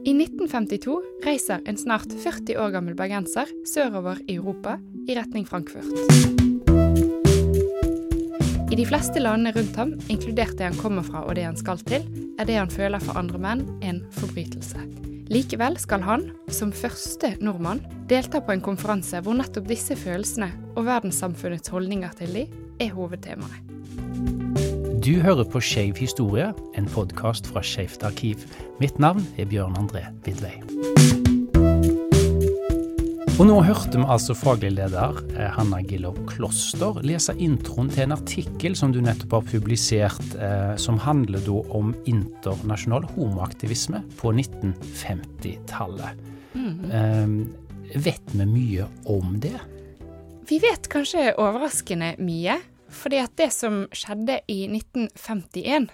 I 1952 reiser en snart 40 år gammel bergenser sørover i Europa i retning Frankfurt. I de fleste landene rundt ham, inkludert det han kommer fra og det han skal til, er det han føler for andre menn, en forbrytelse. Likevel skal han, som første nordmann, delta på en konferanse hvor nettopp disse følelsene og verdenssamfunnets holdninger til de er hovedtemaet. Du hører på Skeiv historie, en podkast fra Skeivt arkiv. Mitt navn er Bjørn André Vidvei. Og nå hørte vi altså faglig leder eh, Hanna Gillow Kloster lese introen til en artikkel som du nettopp har publisert, eh, som handler da om internasjonal homoaktivisme på 1950-tallet. Mm. Eh, vet vi mye om det? Vi vet kanskje overraskende mye. Fordi at det som skjedde i 1951,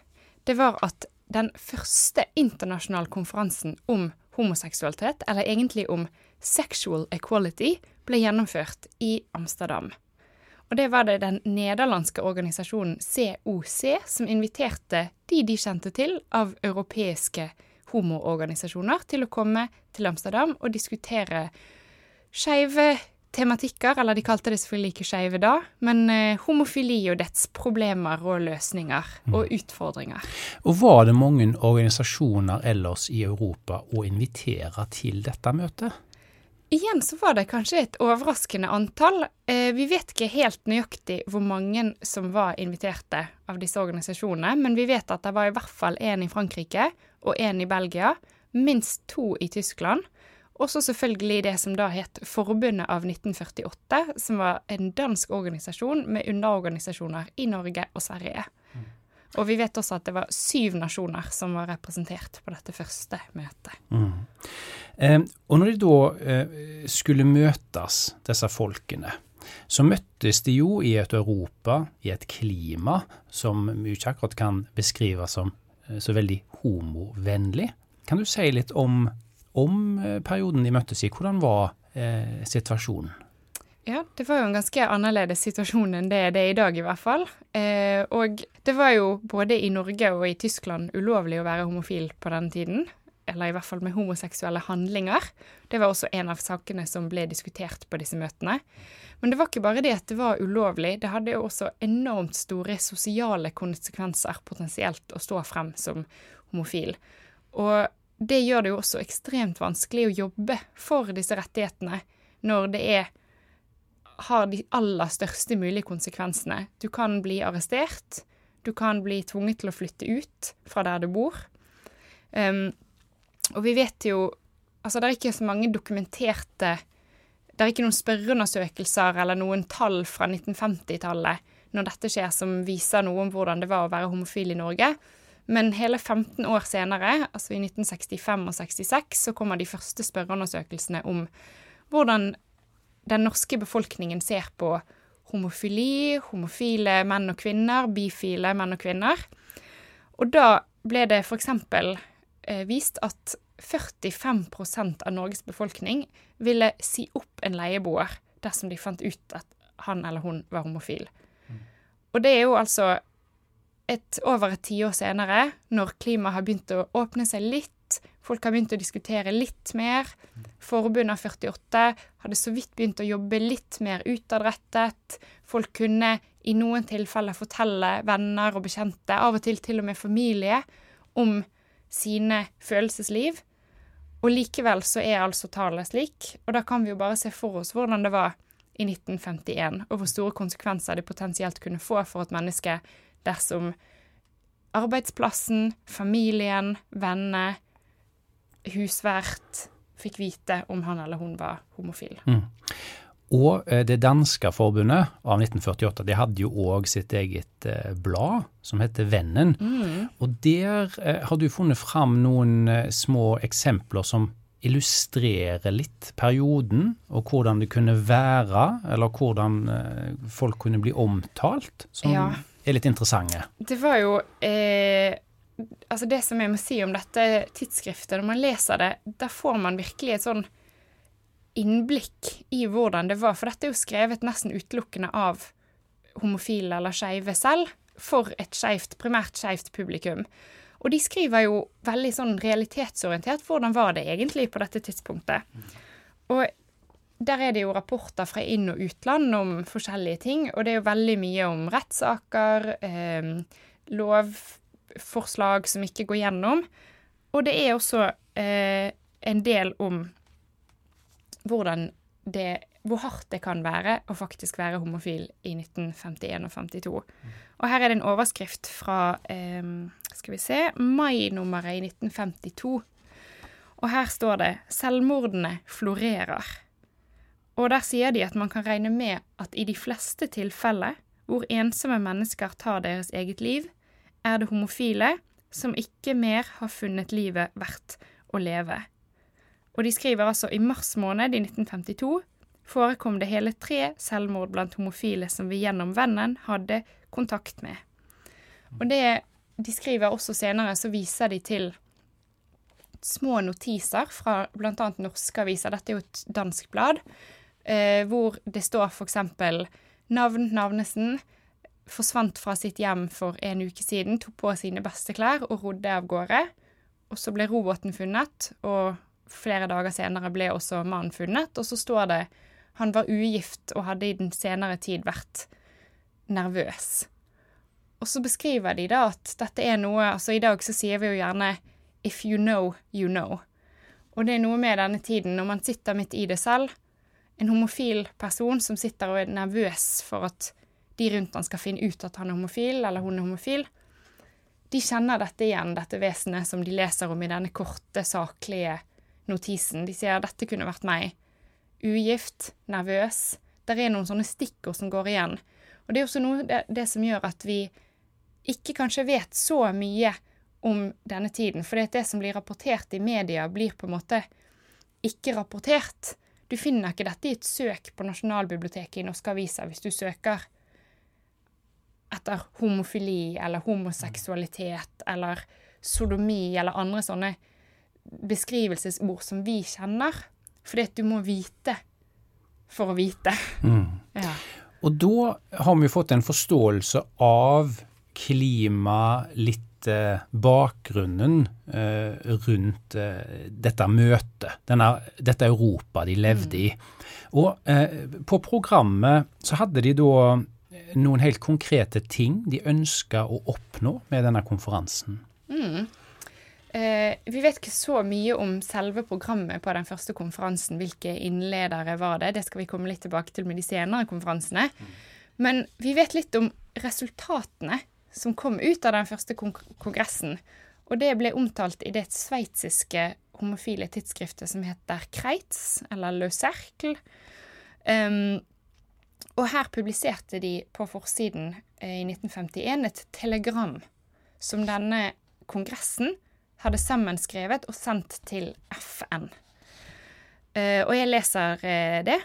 det var at den første internasjonale konferansen om homoseksualitet, eller egentlig om Sexual Equality ble gjennomført i Amsterdam. Og det var det den nederlandske organisasjonen COC som inviterte de de kjente til av europeiske homoorganisasjoner, til å komme til Amsterdam og diskutere skeive tematikker, eller de kalte det selvfølgelig ikke skeive da, men eh, homofili og dets problemer og løsninger og mm. utfordringer. Og Var det mange organisasjoner ellers i Europa å invitere til dette møtet? Igjen så var det kanskje et overraskende antall. Eh, vi vet ikke helt nøyaktig hvor mange som var inviterte av disse organisasjonene, men vi vet at det var i hvert fall én i Frankrike og én i Belgia. Minst to i Tyskland. Og så selvfølgelig det som da het Forbundet av 1948, som var en dansk organisasjon med underorganisasjoner i Norge og Sverige. Mm. Og vi vet også at det var syv nasjoner som var representert på dette første møtet. Mm. Eh, og når de da eh, skulle møtes, disse folkene, så møttes de jo i et Europa, i et klima som vi ikke akkurat kan beskrive som eh, så veldig homovennlig. Kan du si litt om, om eh, perioden de møttes i? Hvordan var eh, situasjonen? Ja, det var jo en ganske annerledes situasjon enn det det er i dag, i hvert fall. Eh, og det var jo både i Norge og i Tyskland ulovlig å være homofil på den tiden eller i hvert fall med homoseksuelle handlinger. Det var også en av sakene som ble diskutert på disse møtene. Men det var ikke bare det at det var ulovlig, det hadde jo også enormt store sosiale konsekvenser potensielt å stå frem som homofil. Og det gjør det jo også ekstremt vanskelig å jobbe for disse rettighetene når det er har de aller største mulige konsekvensene. Du kan bli arrestert, du kan bli tvunget til å flytte ut fra der du bor. Um, og vi vet jo Altså, det er ikke så mange dokumenterte Det er ikke noen spørreundersøkelser eller noen tall fra 1950-tallet når dette skjer, som viser noe om hvordan det var å være homofil i Norge. Men hele 15 år senere, altså i 1965 og 66, så kommer de første spørreundersøkelsene om hvordan den norske befolkningen ser på homofili, homofile menn og kvinner, bifile menn og kvinner. Og da ble det eksempel Eh, vist at 45% av Norges befolkning ville si opp en leieboer dersom de fant ut at han eller hun var homofil. Mm. Og det er jo altså et, over et tiår senere, når klimaet har begynt å åpne seg litt, folk har begynt å diskutere litt mer. Forbundet av 48 hadde så vidt begynt å jobbe litt mer utadrettet. Folk kunne i noen tilfeller fortelle venner og bekjente, av og til til og med familie, om sine følelsesliv. Og likevel så er altså tallet slik, og da kan vi jo bare se for oss hvordan det var i 1951, og hvor store konsekvenser det potensielt kunne få for et menneske dersom arbeidsplassen, familien, venner, husvert fikk vite om han eller hun var homofil. Mm. Og eh, det danske forbundet av 1948 de hadde jo òg sitt eget eh, blad som heter Vennen. Mm. Og der eh, har du funnet fram noen små eksempler som illustrerer litt perioden, og hvordan det kunne være, eller hvordan folk kunne bli omtalt, som ja. Er litt interessante. Det var jo eh, Altså, det som jeg må si om dette tidsskriftet, når man leser det, da får man virkelig et sånn innblikk i hvordan det var, for dette er jo skrevet nesten utelukkende av homofile eller skeive selv, for et skjevt, primært skeivt publikum. Og de skriver jo veldig sånn realitetsorientert hvordan var det egentlig på dette tidspunktet. Og der er det jo rapporter fra inn- og utland om forskjellige ting, og det er jo veldig mye om rettssaker, eh, lovforslag som ikke går gjennom. Og det er også eh, en del om hvordan det hvor hardt det kan være å faktisk være homofil i 1951 og 52. Og her er det en overskrift fra eh, skal vi se, mai-nummeret i 1952. Og her står det 'Selvmordene florerer'. Og der sier de at man kan regne med at i de fleste tilfeller hvor ensomme mennesker tar deres eget liv, er det homofile som ikke mer har funnet livet verdt å leve. Og de skriver altså i mars måned i 1952 forekom det hele tre selvmord blant homofile som vi gjennom vennen hadde kontakt med. Og det de skriver også senere, så viser de til små notiser fra bl.a. norske aviser, dette er jo et dansk blad, eh, hvor det står f.eks. navn Navnesen forsvant fra sitt hjem for en uke siden, tok på sine beste klær og rodde av gårde. Og så ble roboten funnet, og flere dager senere ble også mannen funnet. Og så står det han var ugift og hadde i den senere tid vært nervøs. Og så beskriver de da at dette er noe Altså i dag så sier vi jo gjerne 'if you know, you know'. Og det er noe med denne tiden, når man sitter midt i det selv, en homofil person som sitter og er nervøs for at de rundt han skal finne ut at han er homofil, eller hun er homofil, de kjenner dette igjen, dette vesenet som de leser om i denne korte, saklige notisen. De sier 'dette kunne vært meg'. Ugift, nervøs. Der er noen sånne stikkord som går igjen. Og det er også noe det, det som gjør at vi ikke kanskje vet så mye om denne tiden. For det som blir rapportert i media, blir på en måte ikke rapportert. Du finner ikke dette i et søk på Nasjonalbiblioteket i norske aviser hvis du søker etter homofili eller homoseksualitet eller sodomi eller andre sånne beskrivelsesord som vi kjenner. Fordi at du må vite for å vite. Mm. Ja. Og da har vi fått en forståelse av klima, litt bakgrunnen eh, rundt eh, dette møtet, denne, dette Europa de levde i. Og på programmet så hadde de da noen helt konkrete ting de ønska å oppnå med denne konferansen. Mm. Eh, vi vet ikke så mye om selve programmet på den første konferansen. Hvilke innledere var det? Det skal vi komme litt tilbake til med de senere konferansene. Men vi vet litt om resultatene som kom ut av den første kongressen. Og det ble omtalt i det sveitsiske homofile tidsskriftet som heter Kreitz, eller Le Cercle. Um, og her publiserte de på forsiden eh, i 1951 et telegram som denne kongressen hadde sammenskrevet og sendt til FN. Uh, og jeg leser uh, det.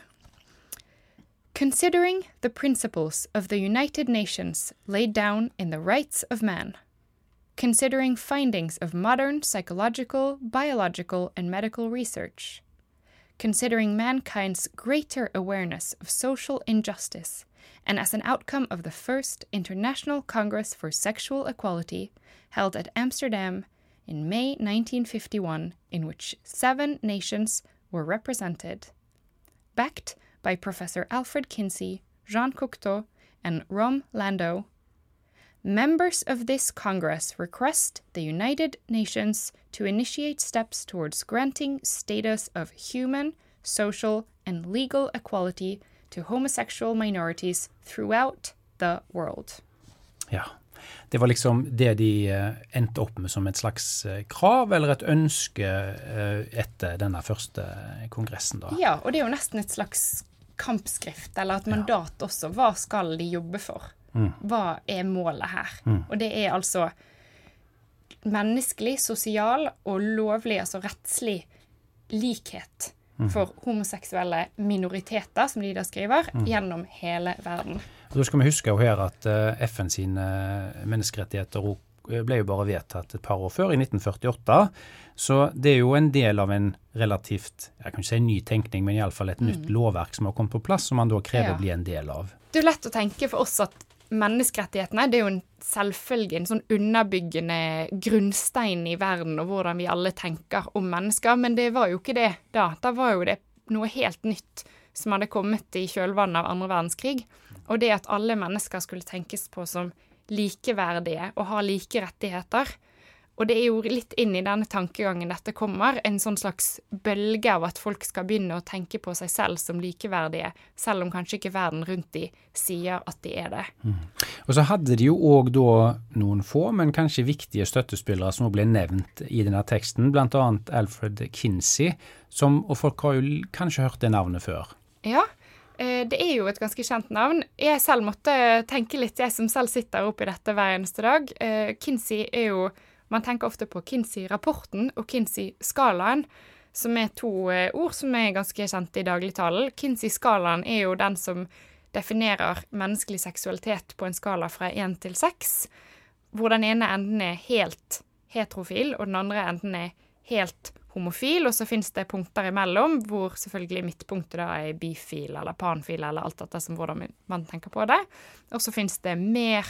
Considering the principles of the United Nations laid down in the Rights of Man, considering findings of modern psychological, biological, and medical research, considering mankind's greater awareness of social injustice, and as an outcome of the first International Congress for Sexual Equality held at Amsterdam in May 1951, in which seven nations were represented, backed by Professor Alfred Kinsey, Jean Cocteau, and Rom Landau. Members of this Congress request the United Nations to initiate steps towards granting status of human, social, and legal equality to homosexual minorities throughout the world. Ja. Det var liksom det de eh, endte opp med som et slags eh, krav eller et ønske eh, etter denne første kongressen. da. Ja, og det er jo nesten et slags kampskrift, eller et mandat ja. også. Hva skal de jobbe for? Mm. Hva er målet her? Mm. Og det er altså menneskelig, sosial og lovlig, altså rettslig likhet mm. for homoseksuelle minoriteter, som de da skriver, mm. gjennom hele verden. Da skal vi huske her at uh, FN sine menneskerettigheter ble jo bare vedtatt et par år før, i 1948. Så det er jo en del av en relativt jeg kan ikke si ny tenkning, men iallfall et mm. nytt lovverk som har kommet på plass, som man da krever ja. å bli en del av. Det er lett å tenke for oss at menneskerettighetene det er jo en selvfølge, en sånn underbyggende grunnstein i verden og hvordan vi alle tenker om mennesker, men det var jo ikke det da. Da var jo det noe helt nytt som hadde kommet i kjølvannet av andre verdenskrig. Og det at alle mennesker skulle tenkes på som likeverdige og har like rettigheter. Og det er jo litt inn i denne tankegangen dette kommer, en sånn slags bølge av at folk skal begynne å tenke på seg selv som likeverdige, selv om kanskje ikke verden rundt de sier at de er det. Mm. Og så hadde de jo òg da noen få, men kanskje viktige støttespillere som ble nevnt i denne teksten, bl.a. Alfred Kinsey, som, og folk har jo kanskje hørt det navnet før. Ja, det er jo et ganske kjent navn. Jeg selv måtte tenke litt, jeg som selv sitter oppi dette hver eneste dag. Eh, Kinsey er jo Man tenker ofte på Kinsey-rapporten og Kinsey-skalaen, som er to eh, ord som er ganske kjente i dagligtalen. Kinsey-skalaen er jo den som definerer menneskelig seksualitet på en skala fra én til seks, hvor den ene enden er helt heterofil, og den andre enden er helt homofil, og så fins det punkter imellom hvor selvfølgelig midtpunktet da er bifil eller panfil eller alt dette som hvordan man tenker på det. Og så fins det mer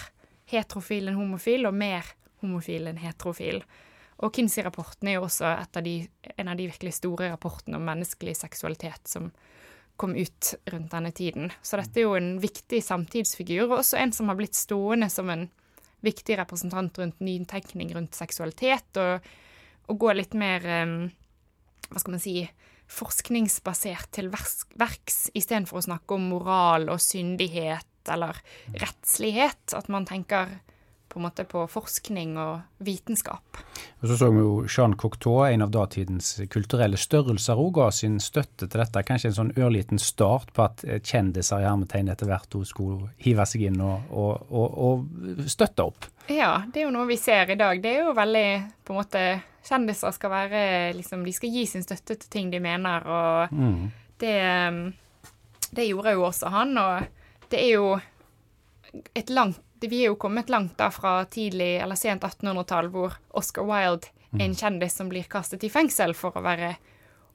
heterofil enn homofil og mer homofil enn heterofil. Og Kinsey-rapporten er jo også av de, en av de virkelig store rapportene om menneskelig seksualitet som kom ut rundt denne tiden. Så dette er jo en viktig samtidsfigur, og også en som har blitt stående som en viktig representant rundt nytenkning rundt seksualitet. og å gå litt mer hva skal man si forskningsbasert til verks, istedenfor å snakke om moral og syndighet eller rettslighet. At man tenker på en måte på forskning og vitenskap. Og Så så vi jo Jean Cocteau, en av datidens kulturelle størrelser, òg ga sin støtte til dette. Kanskje en sånn ørliten start på at kjendiser i hermetegn etter hvert skulle hive seg inn og, og, og, og, støtte opp. Ja, det er jo noe vi ser i dag. Det er jo veldig på en måte Kjendiser skal være liksom De skal gi sin støtte til ting de mener, og mm. det Det gjorde jo også han, og det er jo et langt vi er jo kommet langt da fra tidlig eller sent 1800-tall, hvor Oscar Wilde er en mm. kjendis som blir kastet i fengsel for å være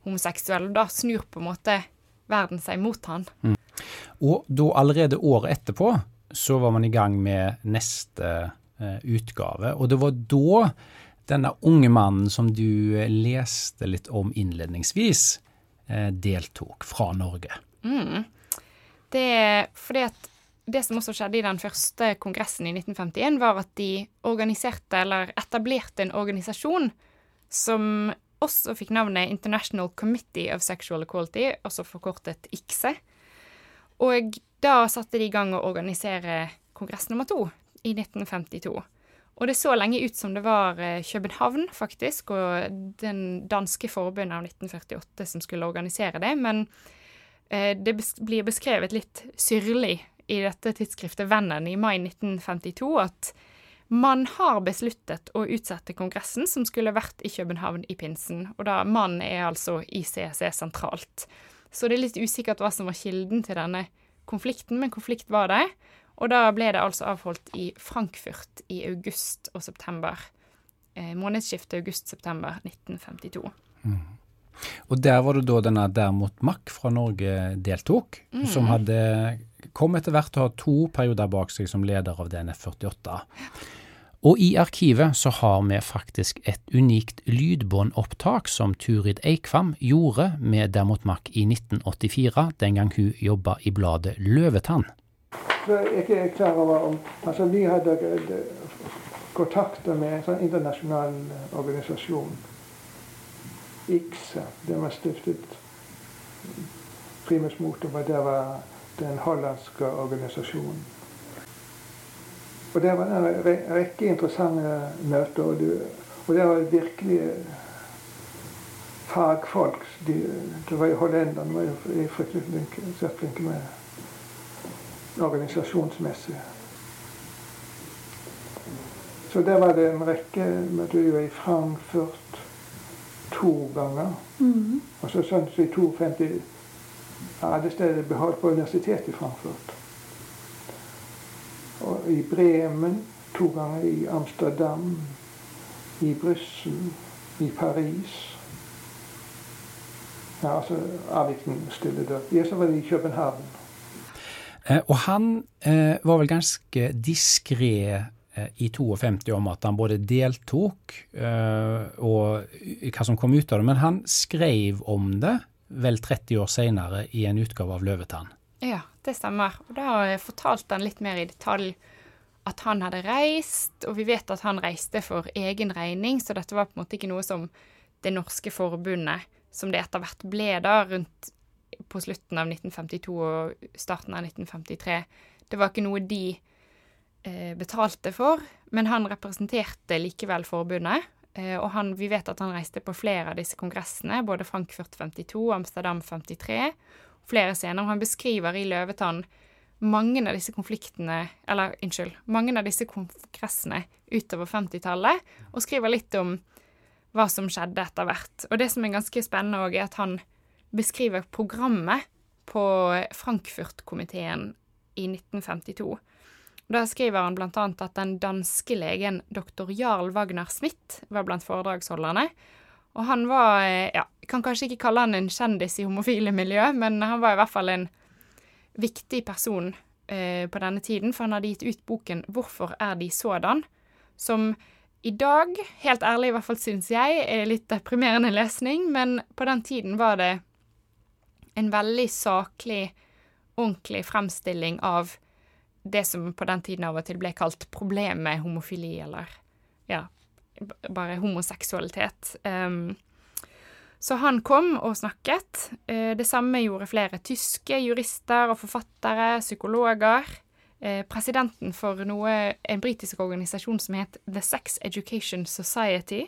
homoseksuell. Og da snur på en måte verden seg mot han. Mm. Og da allerede året etterpå så var man i gang med neste eh, utgave. Og det var da denne unge mannen som du eh, leste litt om innledningsvis, eh, deltok fra Norge. Mm. Det er fordi at det som også skjedde i den første kongressen i 1951, var at de organiserte, eller etablerte, en organisasjon som også fikk navnet International Committee of Sexual Equality, også forkortet ICSE. Og da satte de i gang å organisere kongress nummer to i 1952. Og det så lenge ut som det var eh, København, faktisk, og den danske forbundet av 1948 som skulle organisere det, men eh, det blir beskrevet litt syrlig i dette tidsskriftet Vennen i mai 1952 at man har besluttet å utsette kongressen som skulle vært i København i pinsen, og da mann er altså ICC sentralt. Så det er litt usikkert hva som var kilden til denne konflikten, men konflikt var det. Og da ble det altså avholdt i Frankfurt i august og september. Eh, månedsskiftet august-september 1952. Mm. Og der var det da denne Dermot Mack fra Norge deltok, mm. som hadde kom etter hvert til å ha to perioder bak seg som leder av DNF48. Og i arkivet så har vi faktisk et unikt lydbåndopptak som Turid Eikvam gjorde med Dermot Mack i 1984, den gang hun jobba i bladet Løvetann. Jeg er ikke klar over om altså Vi hadde kontakter med en sånn internasjonal organisasjon. ICSA. Den var stiftet primus motor. Det var den hollandske organisasjonen. Og Det var en rekke interessante møter. Og det, og det var virkelig fagfolk. De, det var jo Hollenderne var jo fryktelig flinke, flinke med organisasjonsmessig. Så der var det en rekke møter i Frankfurt to ganger. Mm. Og så sånn i 52 hadde stedet beholdt på universitetet i Frankfurt. Og i Bremen to ganger, i Amsterdam, i Brussel, i Paris. Ja, altså Avvikten stille dør. Ja, så var det i København. Eh, og han eh, var vel ganske diskré eh, i 52 om at han både deltok og hva som kom ut av det, men han skrev om det vel 30 år seinere i en utgave av Løvetann. Ja, det stemmer. Og da fortalte han litt mer i detalj at han hadde reist, og vi vet at han reiste for egen regning, så dette var på en måte ikke noe som det norske forbundet, som det etter hvert ble da, rundt på slutten av 1952 og starten av 1953. Det var ikke noe de eh, betalte for, men han representerte likevel forbundet. Eh, og han, vi vet at han reiste på flere av disse kongressene, både Frankfurt 52, Amsterdam 53, flere senere. Han beskriver i Løvetann mange av disse konfliktene Eller unnskyld, mange av disse kongressene utover 50-tallet, og skriver litt om hva som skjedde etter hvert. Og det som er ganske spennende òg, er at han beskriver programmet på Frankfurt-komiteen i 1952. Da skriver han bl.a. at den danske legen dr. Jarl Wagner Smith var blant foredragsholderne. Og han var Ja, kan kanskje ikke kalle han en kjendis i homofile miljø, men han var i hvert fall en viktig person eh, på denne tiden, for han hadde gitt ut boken 'Hvorfor er de sådan?', som i dag, helt ærlig i hvert fall syns jeg, er litt deprimerende lesning, men på den tiden var det en veldig saklig, ordentlig fremstilling av det som på den tiden av og til ble kalt problemet homofili, eller ja, bare homoseksualitet. Um, så han kom og snakket. Eh, det samme gjorde flere tyske jurister og forfattere, psykologer. Eh, presidenten for noe, en britisk organisasjon som het The Sex Education Society.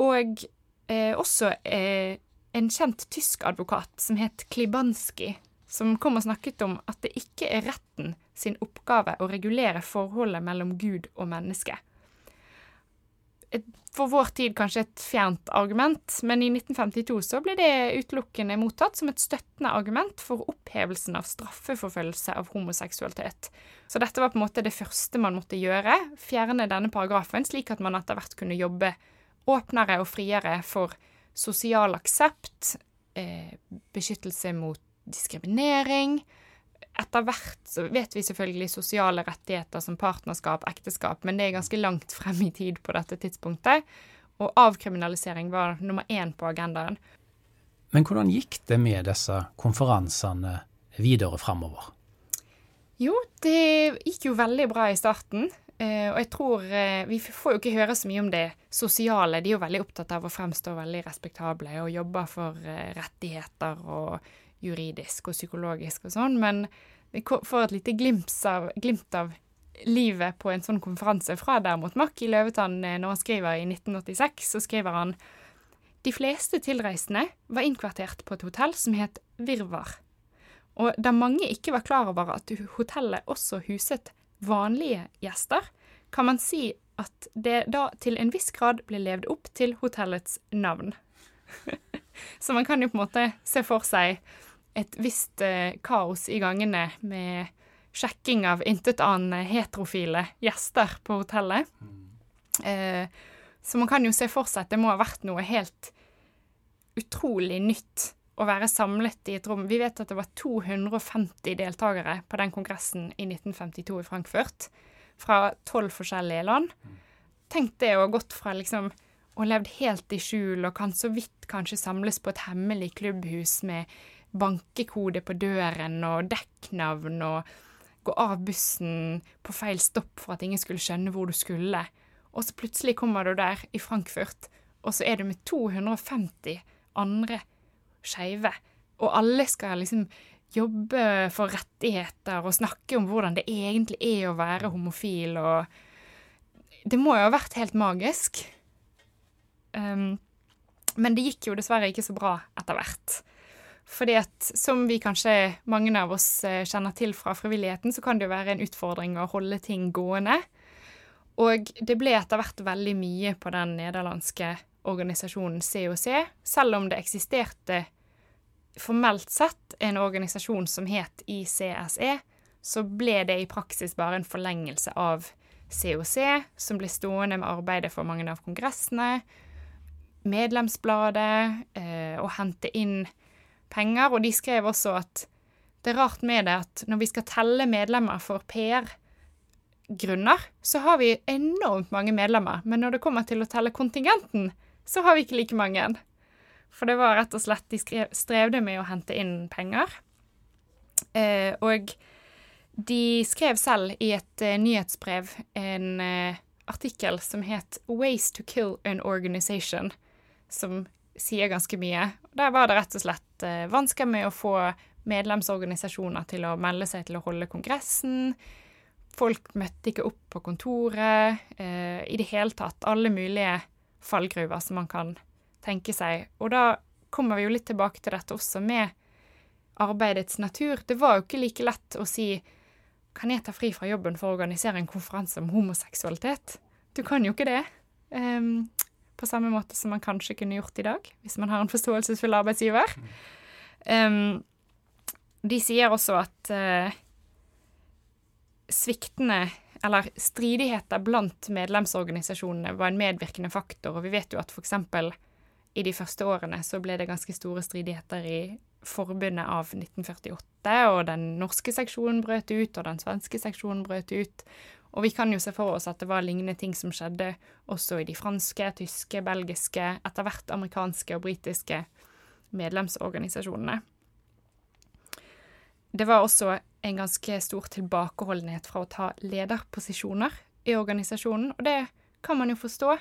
Og eh, også eh, en kjent tysk advokat som het Klibanski, som kom og snakket om at det ikke er retten sin oppgave å regulere forholdet mellom Gud og menneske et, for vår tid kanskje et fjernt argument, men i 1952 så ble det utelukkende mottatt som et støttende argument for opphevelsen av straffeforfølgelse av homoseksualitet. Så dette var på en måte det første man måtte gjøre, fjerne denne paragrafen, slik at man etter hvert kunne jobbe åpnere og friere for sosial aksept, eh, beskyttelse mot diskriminering, etter hvert så vet vi selvfølgelig sosiale rettigheter som partnerskap, ekteskap, men det er ganske langt frem i tid på dette tidspunktet. Og avkriminalisering var nummer én på agendaen. Men hvordan gikk det med disse konferansene videre framover? Jo, det gikk jo veldig bra i starten. Uh, og jeg tror uh, Vi får jo ikke høre så mye om det sosiale. De er jo veldig opptatt av å fremstå veldig respektable og jobber for uh, rettigheter og juridisk og psykologisk og sånn, men vi får et lite glimt av, glimt av livet på en sånn konferanse fra derimot Mack i Løvetann eh, når han skriver i 1986, så skriver han de fleste tilreisende var innkvartert på et hotell som het Virvar. Og da mange ikke var klar over at hotellet også huset vanlige gjester, kan man si at det da til en viss grad ble levd opp til hotellets navn. Så man kan jo på en måte se for seg et visst eh, kaos i gangene med sjekking av intetanende heterofile gjester på hotellet. Eh, så man kan jo se for seg at det må ha vært noe helt utrolig nytt å være samlet i et rom. Vi vet at det var 250 deltakere på den kongressen i 1952 i Frankfurt, fra tolv forskjellige land. Tenk det å ha gått fra liksom og levd helt i skjul og kan så vidt kanskje samles på et hemmelig klubbhus med bankekode på døren og dekknavn og gå av bussen på feil stopp for at ingen skulle skjønne hvor du skulle. Og så plutselig kommer du der i Frankfurt, og så er du med 250 andre skeive. Og alle skal liksom jobbe for rettigheter og snakke om hvordan det egentlig er å være homofil, og Det må jo ha vært helt magisk. Um, men det gikk jo dessverre ikke så bra etter hvert. Fordi at som vi kanskje mange av oss eh, kjenner til fra frivilligheten, så kan det jo være en utfordring å holde ting gående. Og det ble etter hvert veldig mye på den nederlandske organisasjonen COC, selv om det eksisterte formelt sett en organisasjon som het ICSE, så ble det i praksis bare en forlengelse av COC, som ble stående med arbeidet for mange av kongressene, medlemsbladet, eh, og hente inn penger, og de skrev også at det er rart med det at når vi skal telle medlemmer for PR-grunner, så har vi enormt mange medlemmer. Men når det kommer til å telle kontingenten, så har vi ikke like mange. For det var rett og slett De strevde med å hente inn penger. Eh, og de skrev selv i et eh, nyhetsbrev en eh, artikkel som het 'Ways to kill an organization', som sier ganske mye. Der var det rett og slett eh, vansker med å få medlemsorganisasjoner til å melde seg til å holde kongressen. Folk møtte ikke opp på kontoret. Eh, I det hele tatt alle mulige fallgruver som man kan tenke seg. Og da kommer vi jo litt tilbake til dette også med arbeidets natur. Det var jo ikke like lett å si kan jeg ta fri fra jobben for å organisere en konferanse om homoseksualitet? Du kan jo ikke det. Um, på samme måte som man kanskje kunne gjort i dag, hvis man har en forståelsesfull arbeidsgiver. Um, de sier også at uh, sviktende eller stridigheter blant medlemsorganisasjonene var en medvirkende faktor, og vi vet jo at f.eks. i de første årene så ble det ganske store stridigheter i forbundet av 1948, og den norske seksjonen brøt ut, og den svenske seksjonen brøt ut. Og vi kan jo se for oss at det var lignende ting som skjedde også i de franske, tyske, belgiske, etter hvert amerikanske og britiske medlemsorganisasjonene. Det var også en ganske stor tilbakeholdenhet fra å ta lederposisjoner i organisasjonen, og det kan man jo forstå.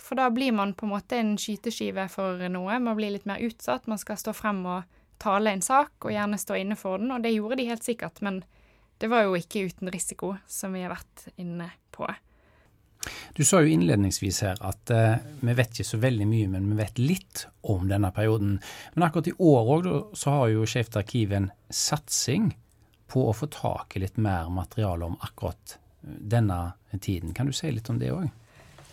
For da blir man på en måte en skyteskive for noe. Man blir litt mer utsatt. Man skal stå frem og tale en sak, og gjerne stå inne for den, og det gjorde de helt sikkert, men det var jo ikke uten risiko, som vi har vært inne på. Du sa jo innledningsvis her at eh, vi vet ikke så veldig mye, men vi vet litt om denne perioden. Men akkurat i år òg så har jo Skeivt arkiv en satsing på å få tak i litt mer materiale om akkurat eh, denne tiden. Kan du si litt om det òg?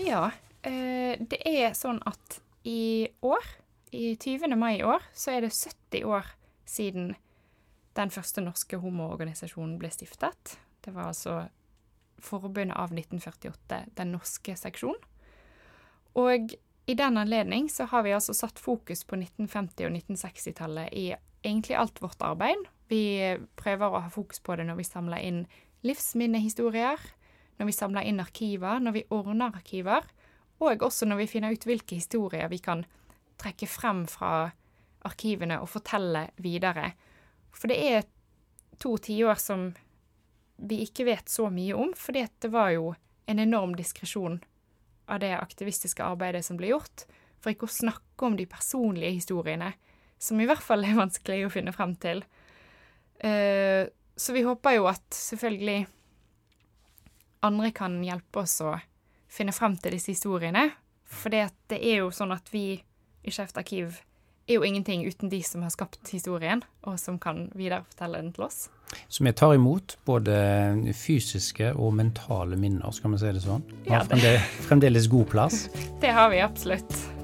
Ja. Uh, det er sånn at i år, i 20. mai i år, så er det 70 år siden den første norske homoorganisasjonen ble stiftet. Det var altså Forbundet av 1948, den norske seksjon. Og i den anledning så har vi altså satt fokus på 1950- og 1960-tallet i egentlig alt vårt arbeid. Vi prøver å ha fokus på det når vi samler inn livsminnehistorier, når vi samler inn arkiver, når vi ordner arkiver, og også når vi finner ut hvilke historier vi kan trekke frem fra arkivene og fortelle videre. For det er to tiår som vi ikke vet så mye om, fordi det var jo en enorm diskresjon av det aktivistiske arbeidet som ble gjort, for ikke å snakke om de personlige historiene, som i hvert fall er vanskelig å finne frem til. Uh, så vi håper jo at selvfølgelig andre kan hjelpe oss å finne frem til disse historiene, for det er jo sånn at vi i Skeivt arkiv er jo ingenting uten de som har skapt historien, og som kan viderefortelle den til oss. Så vi tar imot både fysiske og mentale minner, skal vi si det sånn? Vi har ja, fremdeles god plass? Det har vi absolutt.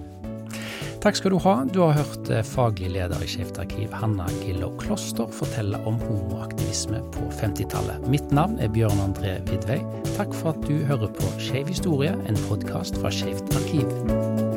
Takk skal du ha. Du har hørt eh, faglig leder i Skeivt arkiv, Hanna Gillow Kloster, fortelle om homoaktivisme på 50-tallet. Mitt navn er Bjørn André Vidvei. Takk for at du hører på Skeiv historie, en podkast fra Skeivt arkiv.